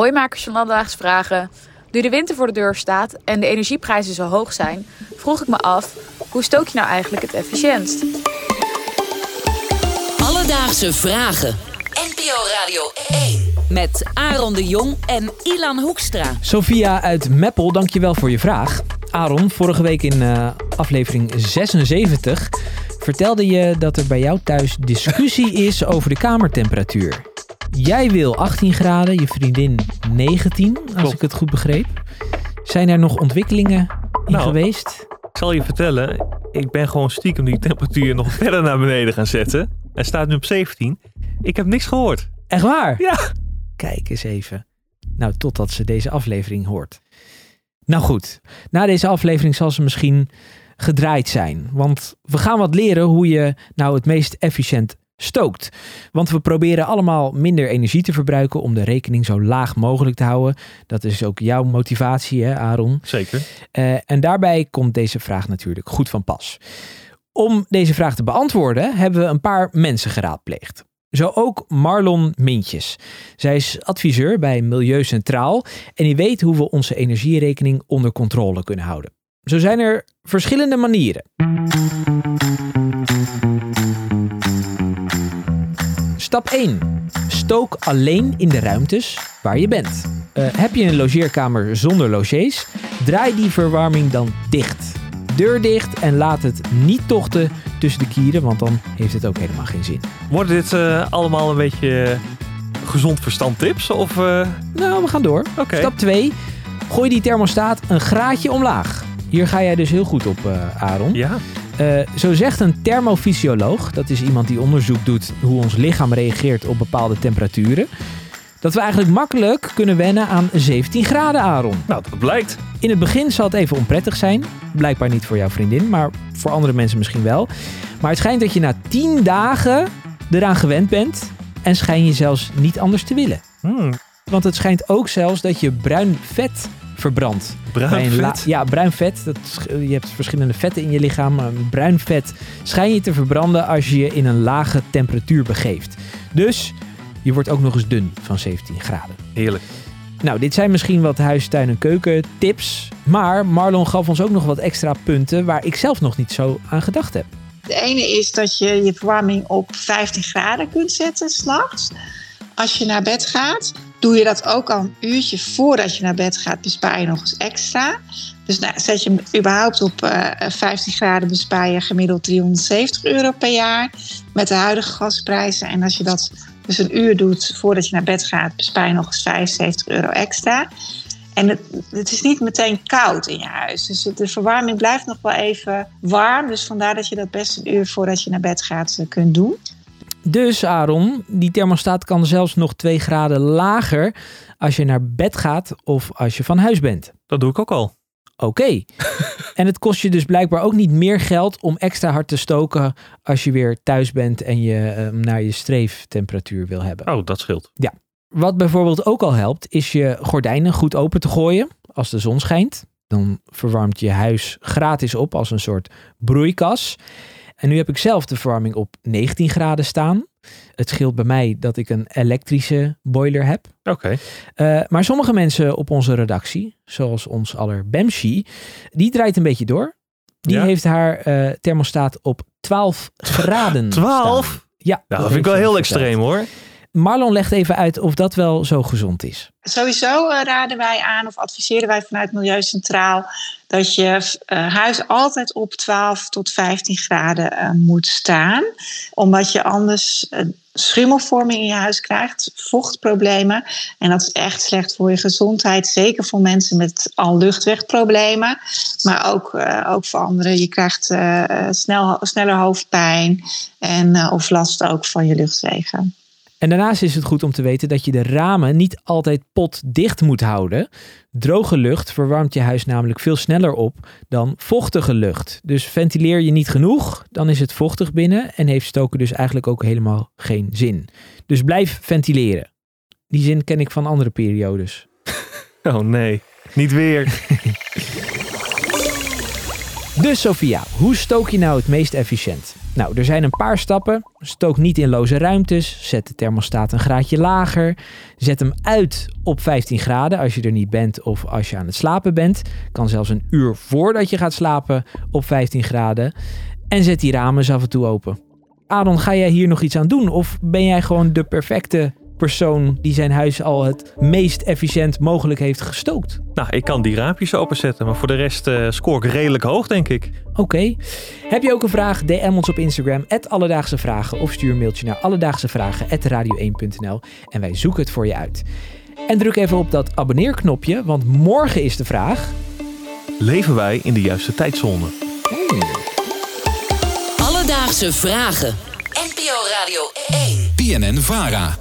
hooimakers van Alledaagse Vragen. Nu de winter voor de deur staat en de energieprijzen zo hoog zijn, vroeg ik me af, hoe stook je nou eigenlijk het efficiëntst? Alledaagse Vragen. NPO Radio 1. Met Aaron de Jong en Ilan Hoekstra. Sophia uit Meppel, dankjewel voor je vraag. Aaron, vorige week in uh, aflevering 76 vertelde je dat er bij jou thuis discussie is over de kamertemperatuur. Jij wil 18 graden, je vriendin 19, als Klopt. ik het goed begreep. Zijn er nog ontwikkelingen in Nou. geweest? Ik zal je vertellen, ik ben gewoon stiekem die temperatuur nog verder naar beneden gaan zetten. Hij staat nu op 17. Ik heb niks gehoord. Echt waar? Ja. Kijk eens even. Nou, totdat ze deze aflevering hoort. Nou goed, na deze aflevering zal ze misschien gedraaid zijn. Want we gaan wat leren hoe je nou het meest efficiënt stookt. Want we proberen allemaal minder energie te verbruiken om de rekening zo laag mogelijk te houden. Dat is ook jouw motivatie, hè, Aaron? Zeker. Eh, en daarbij komt deze vraag natuurlijk goed van pas. Om deze vraag te beantwoorden hebben we een paar mensen geraadpleegd. Zo ook Marlon Mintjes. Zij is adviseur bij Milieu Centraal en die weet hoe we onze energierekening onder controle kunnen houden. Zo zijn er verschillende manieren. Stap 1. Stook alleen in de ruimtes waar je bent. Eh, heb je een logeerkamer zonder logiers? Draai die verwarming dan dicht. Deur dicht en laat het niet tochten tussen de kieren, want dan heeft het ook helemaal geen zin. Worden dit eh, allemaal een beetje eh, gezond verstand tips? Of, Nou, we gaan door. Stap 2. Gooi die thermostaat een graadje omlaag. Hier ga jij dus heel goed op, Aaron. Ja, Eh, zo zegt een thermofysioloog, dat is iemand die onderzoek doet hoe ons lichaam reageert op bepaalde temperaturen, dat we eigenlijk makkelijk kunnen wennen aan 17 graden, Aaron. nou dat blijkt. In het begin zal het even onprettig zijn. Blijkbaar niet voor jouw vriendin, maar voor andere mensen misschien wel. Maar het schijnt dat je na 10 dagen eraan gewend bent en schijn je zelfs niet anders te willen. Hmm, Want het schijnt ook zelfs dat je bruin vet verbrandt. Bij bruin vet. ja, bruin vet. Dat, je hebt verschillende vetten in je lichaam. Maar bruin vet schijn je te verbranden als je je in een lage temperatuur begeeft. Dus je wordt ook nog eens dun van 17 graden. Heerlijk. Nou, dit zijn misschien wat huistuin- en keukentips. Maar Marlon gaf ons ook nog wat extra punten waar ik zelf nog niet zo aan gedacht heb. De ene is dat je je verwarming op 15 graden kunt zetten s'nachts. Als je naar bed gaat, doe je dat ook al een uurtje voordat je naar bed gaat, bespaar je nog eens extra. Dus nou, zet je hem überhaupt op eh 15 graden, bespaar je gemiddeld 370 euro per jaar met de huidige gasprijzen. En als je dat dus een uur doet voordat je naar bed gaat, bespaar je nog eens 75 euro extra. En het, het is niet meteen koud in je huis. Dus de verwarming blijft nog wel even warm. Dus vandaar dat je dat best een uur voordat je naar bed gaat eh, kunt doen. Dus Aaron, die thermostaat kan zelfs nog 2 graden lager als je naar bed gaat of als je van huis bent. Dat doe ik ook al. Oké. en het kost je dus blijkbaar ook niet meer geld om extra hard te stoken als je weer thuis bent en je eh, naar je streeftemperatuur wil hebben. Oh, dat scheelt. Wat bijvoorbeeld ook al helpt, is je gordijnen goed open te gooien als de zon schijnt. Dan verwarmt je huis gratis op als een soort broeikas. En nu heb ik zelf de verwarming op 19 graden staan. Het scheelt bij mij dat ik een elektrische boiler heb. Oké. Uh, maar sommige mensen op onze redactie, zoals ons aller Bemshi, die draait een beetje door. Die Ja? heeft haar uh, thermostaat op 12 graden 12? staan. Ja, Nou, dat vind ik wel heel extreem hoor. Marlon legt even uit of dat wel zo gezond is. Sowieso uh, raden wij aan of adviseren wij vanuit Milieu Centraal dat je uh, huis altijd op 12 tot 15 graden uh, moet staan. Omdat je anders schimmelvorming in je huis krijgt, vochtproblemen. En dat is echt slecht voor je gezondheid. Zeker voor mensen met al luchtwegproblemen. Maar ook, ook voor anderen. Je krijgt snel, sneller hoofdpijn en, of last ook van je luchtwegen. En daarnaast is het goed om te weten dat je de ramen niet altijd potdicht moet houden. Droge lucht verwarmt je huis namelijk veel sneller op dan vochtige lucht. Dus ventileer je niet genoeg, dan is het vochtig binnen en heeft stoken dus eigenlijk ook helemaal geen zin. Dus blijf ventileren. Die zin ken ik van andere periodes. Oh nee, niet weer. Dus Sophia, hoe stook je nou het meest efficiënt? Nou, er zijn een paar stappen. Stook niet in loze ruimtes. Zet de thermostaat een graadje lager. Zet hem uit op 15 graden als je er niet bent of als je aan het slapen bent. Kan zelfs een uur voordat je gaat slapen op 15 graden. En zet die ramen eens af en toe open. Aaron, ga jij hier nog iets aan doen? Of ben jij gewoon de perfecte persoon die zijn huis al het meest efficiënt mogelijk heeft gestookt? Nou, ik kan die raampjes openzetten, maar voor de rest uh, scoor ik redelijk hoog, denk ik. Oké. Heb je ook een vraag? DM ons op Instagram, Alledaagse Vragen. Of stuur een mailtje naar alledaagsevragen.radio1.nl en wij zoeken het voor je uit. En druk even op dat abonneerknopje, want morgen is de vraag... Leven wij in de juiste tijdzone? Hmm. Alledaagse Vragen. NPO Radio 1. PNN-VARA.